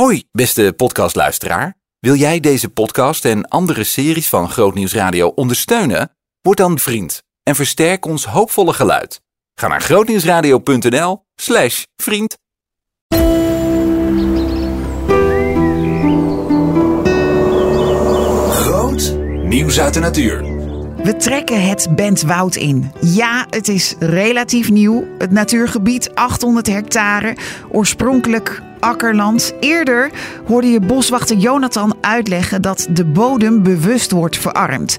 Hoi, beste podcastluisteraar. Wil jij deze podcast en andere series van Grootnieuws Radio ondersteunen? Word dan vriend en versterk ons hoopvolle geluid. Ga naar grootnieuwsradio.nl slash vriend. Groot nieuws uit de natuur. We trekken het Bentwoud in. Ja, het is relatief nieuw. Het natuurgebied 800 hectare, oorspronkelijk akkerland. Eerder hoorde je boswachter Jonathan uitleggen dat de bodem bewust wordt verarmd.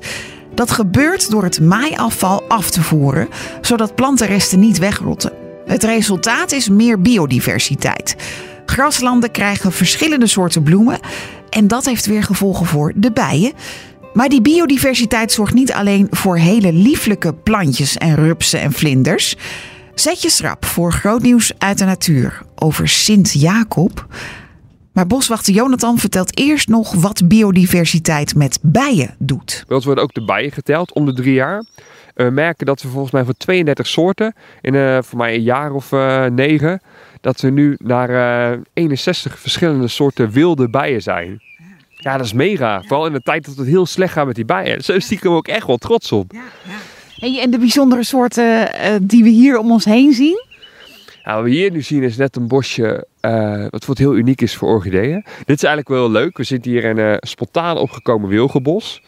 Dat gebeurt door het maaiafval af te voeren, zodat plantenresten niet wegrotten. Het resultaat is meer biodiversiteit. Graslanden krijgen verschillende soorten bloemen en dat heeft weer gevolgen voor de bijen. Maar die biodiversiteit zorgt niet alleen voor hele lieflijke plantjes en rupsen en vlinders. Zet je schrap voor groot nieuws uit de natuur over Sint-Jacob. Maar boswachter Jonathan vertelt eerst nog wat biodiversiteit met bijen doet. Ons worden ook de bijen geteld om de drie jaar. We merken dat we volgens mij van 32 soorten in uh, voor mij een jaar of uh, negen, dat we nu naar uh, 61 verschillende soorten wilde bijen zijn. Ja, dat is mega. Vooral in de tijd dat het heel slecht gaat met die bijen. Zo stiekem ook echt wel trots op. Ja, ja. En de bijzondere soorten die we hier om ons heen zien? Nou, wat we hier nu zien is net een bosje uh, wat wat heel uniek is voor orchideeën. Dit is eigenlijk wel leuk. We zitten hier in een spontaan opgekomen wilgenbos.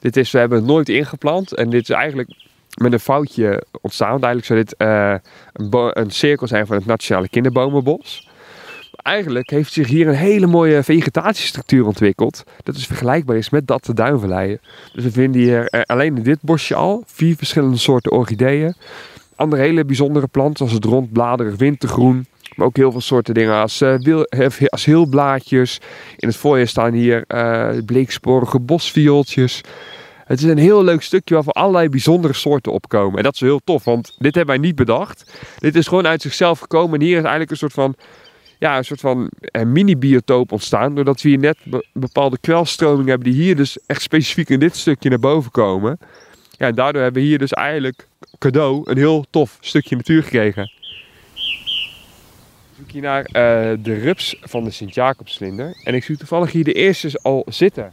Dit is, we hebben het nooit ingeplant. En dit is eigenlijk met een foutje ontstaan. Eigenlijk zou dit uh, een, een, cirkel zijn van het Nationale Kinderbomenbos. Eigenlijk heeft zich hier een hele mooie vegetatiestructuur ontwikkeld. Dat is vergelijkbaar is met dat de duinverleien. Dus we vinden hier uh, alleen in dit bosje al vier verschillende soorten orchideeën andere hele bijzondere planten, zoals het rondbladerig wintergroen. Maar ook heel veel soorten dingen als, uh, wil, als heelblaadjes. In het voorjaar staan hier uh, bleeksporige bosviooltjes. Het is een heel leuk stukje waarvan allerlei bijzondere soorten opkomen. En dat is heel tof, want dit hebben wij niet bedacht. Dit is gewoon uit zichzelf gekomen. En hier is eigenlijk een soort van, ja, een soort van eh, mini-biotoop ontstaan. Doordat we hier net bepaalde kwelstromingen hebben die hier dus echt specifiek in dit stukje naar boven komen. Ja, en daardoor hebben we hier dus eigenlijk cadeau een heel tof stukje natuur gekregen. Ik zoek hier naar uh, de rups van de Sint-Jacobsvlinder. En ik zie toevallig hier de eerste al zitten.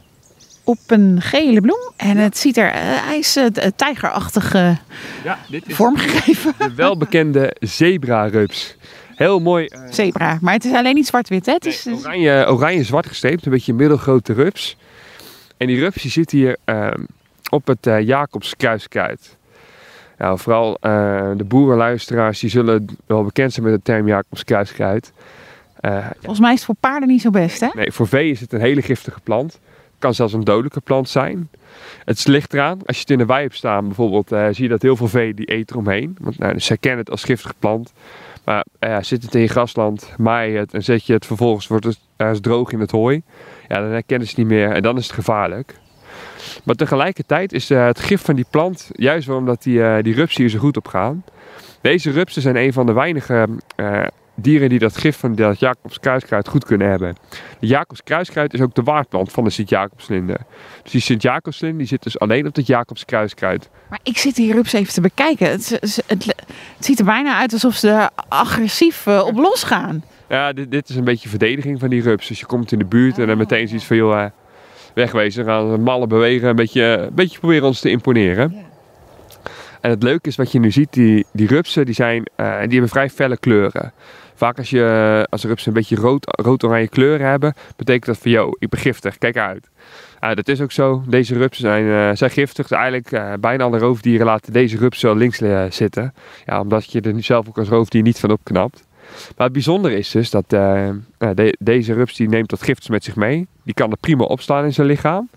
Op een gele bloem. En het ziet er, uh, hij is uh, tijgerachtige ja, dit is vormgegeven. De welbekende zebra-rups. Heel mooi. Zebra, maar het is alleen niet zwart-wit, hè? Het is oranje, oranje-zwart gesteept, een beetje een middelgrote rups. En die rups die zit hier ehm, op het uh, Jacobs kruiskruid. Nou, vooral uh, de boerenluisteraars die zullen wel bekend zijn met de term Jacobs kruiskruid. Uh, Volgens mij is het voor paarden niet zo best, hè? Nee, voor vee is het een hele giftige plant. Het kan zelfs een dodelijke plant zijn. Het ligt eraan, als je het in de wei hebt staan bijvoorbeeld, uh, zie je dat heel veel vee die eten eromheen. Want nou, dus zij kennen het als giftige plant. Maar zit het in je grasland, maai je het en zet je het vervolgens, wordt het ergens droog in het hooi. Ja, dan herkennen ze het niet meer en dan is het gevaarlijk. Maar tegelijkertijd is uh, het gif van die plant, juist omdat die, uh, die rupsen hier zo goed op gaan. Deze rupsen zijn een van de weinige uh, dieren die dat gif van dat Jacobs kruiskruid goed kunnen hebben. De Jacobs kruiskruid is ook de waardplant van de Sint-Jacobslinde. Dus die Sint-Jacobslinde die zit dus alleen op het Jacobs kruiskruid. Maar ik zit die rups even te bekijken. Het, het, het, het ziet er bijna uit alsof ze er agressief op losgaan. Ja, dit, dit, is een beetje verdediging van die rups. Dus je komt in de buurt en dan meteen zoiets van, joh, wegwezen. Gaan mallen bewegen, een beetje, een beetje proberen ons te imponeren. Ja. En het leuke is wat je nu ziet, die, die rupsen die zijn, uh, die hebben vrij felle kleuren. Vaak als, je, als rupsen een beetje rood, rood-oranje kleuren hebben, betekent dat van, yo, ik ben giftig, kijk uit. Uh, dat is ook zo. Deze rupsen zijn, uh, zijn giftig. Dus eigenlijk uh, bijna alle roofdieren laten deze rupsen links zitten. Ja, omdat je er zelf ook als roofdier niet van opknapt. Maar het bijzondere is dus dat de, deze rups die neemt dat gift met zich mee. Die kan er prima opstaan in zijn lichaam.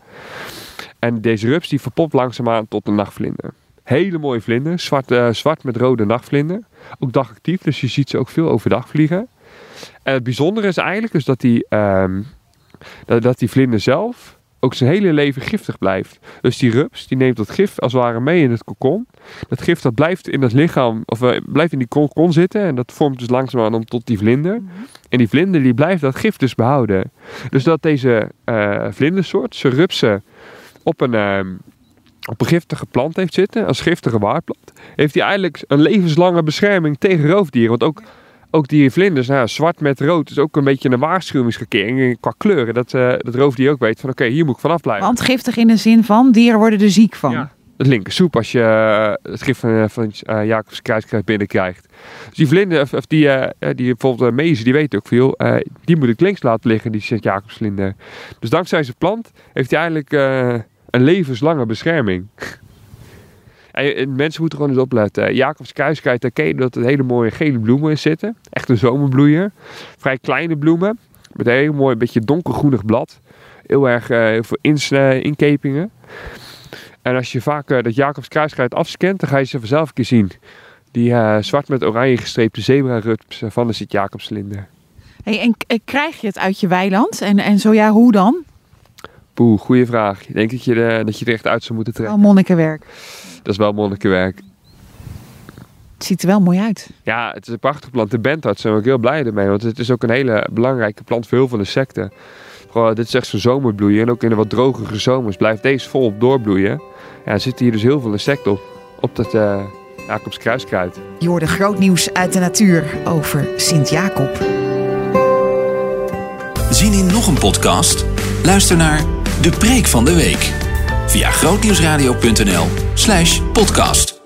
En deze rups die verpopt langzaamaan tot een nachtvlinder. Hele mooie vlinder, zwart, uh, zwart met rode nachtvlinder. Ook dagactief, dus je ziet ze ook veel overdag vliegen. En het bijzondere is eigenlijk dus dat die, um, dat, dat die vlinder zelf ook zijn hele leven giftig blijft. Dus die rups, die neemt dat gif als het ware mee in het kokon. Dat gif dat blijft in het lichaam, of uh, blijft in die kokon zitten. En dat vormt dus langzaamaan om tot die vlinder. Mm -hmm. En die vlinder die blijft dat gif dus behouden. Dus dat deze uh, vlindersoort, zijn rupsen, op een, uh, op een giftige plant heeft zitten, als giftige waarplant, heeft hij eigenlijk een levenslange bescherming tegen roofdieren. Want ook ook die vlinders, nou, zwart met rood, is ook een beetje een waarschuwingsgekering qua kleuren. Dat, uh, dat roofdier ook weet van oké, hier moet ik vanaf blijven. Want giftig in de zin van, dieren worden er ziek van. Ja, het linker soep als je uh, het gif van, van uh, Jacobs kruiskruid binnenkrijgt. Dus die vlinder, of, die, die bijvoorbeeld mezen, die weten ook veel, die moet ik links laten liggen, die Sint-Jacobs vlinder. Dus dankzij zijn plant heeft hij eigenlijk een levenslange bescherming. En mensen moeten gewoon eens opletten. Jacobs kruiskruid, daar ken je dat er hele mooie gele bloemen in zitten. Echt een zomerbloeier. Vrij kleine bloemen. Met een heel mooi, beetje donkergroenig blad. Heel erg uh, heel veel uh, inkepingen. En als je vaak uh, dat Jacobs kruiskruid afscant, dan ga je ze vanzelf een keer zien. Die zwart met oranje gestreepte zebra-rups van de Sint-Jacobslinder. En krijg je het uit je weiland? En, en zo ja, hoe dan? Poeh, goede vraag. Ik denk dat je, de, dat je er echt uit zou moeten trekken. Wel monnikenwerk. Dat is wel monnikenwerk. Het ziet er wel mooi uit. Ja, het is een prachtige plant. De bentarts zijn ook heel blij ermee. Want het is ook een hele belangrijke plant voor heel veel insecten. Gewoon, dit is echt zo'n zomerbloeien. En ook in de wat drogere zomers blijft deze volop doorbloeien. Ja, er zitten hier dus heel veel insecten op. Op dat uh, Jacobs kruiskruid. Je hoorde groot nieuws uit de natuur over Sint-Jacob. Zien in nog een podcast? Luister naar De Preek van de Week via grootnieuwsradio.nl slash podcast.